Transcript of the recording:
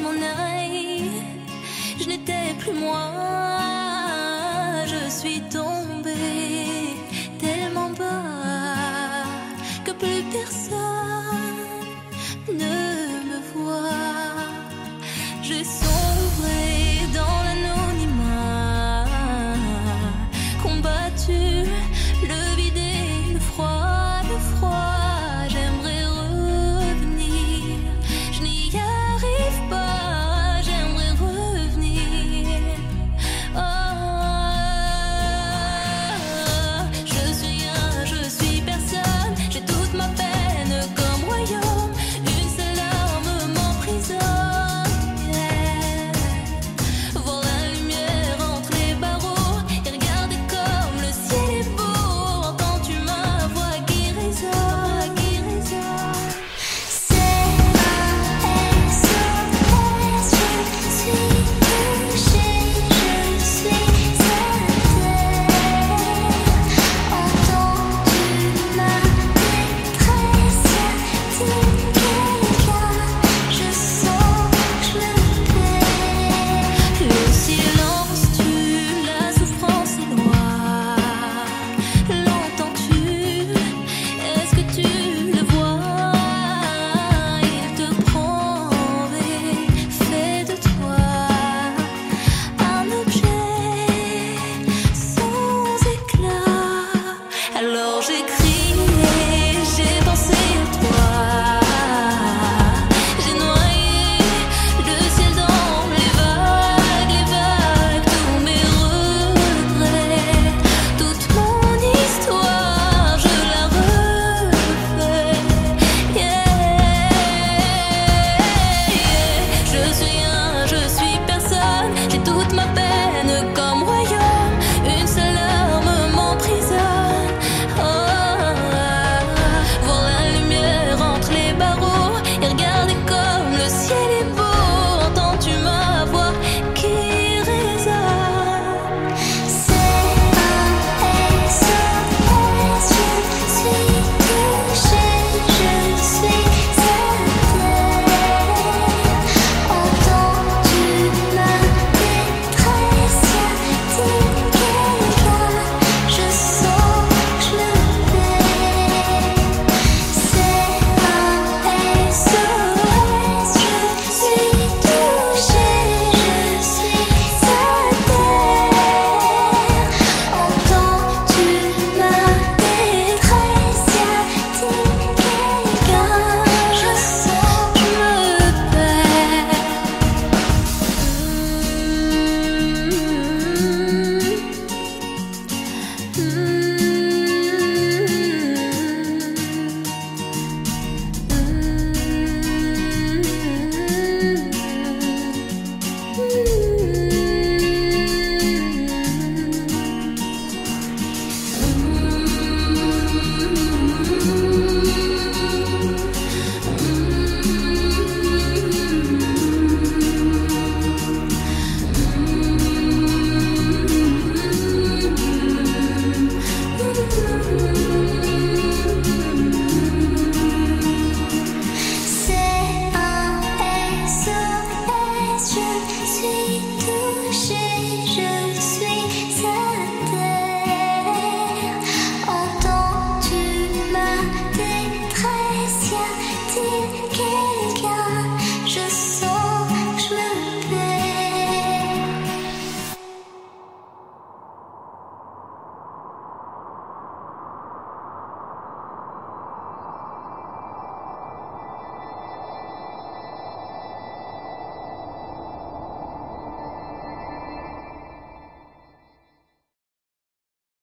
je m'en. Je n'étais plus moi, je suis tombée tellement bas que plus personne.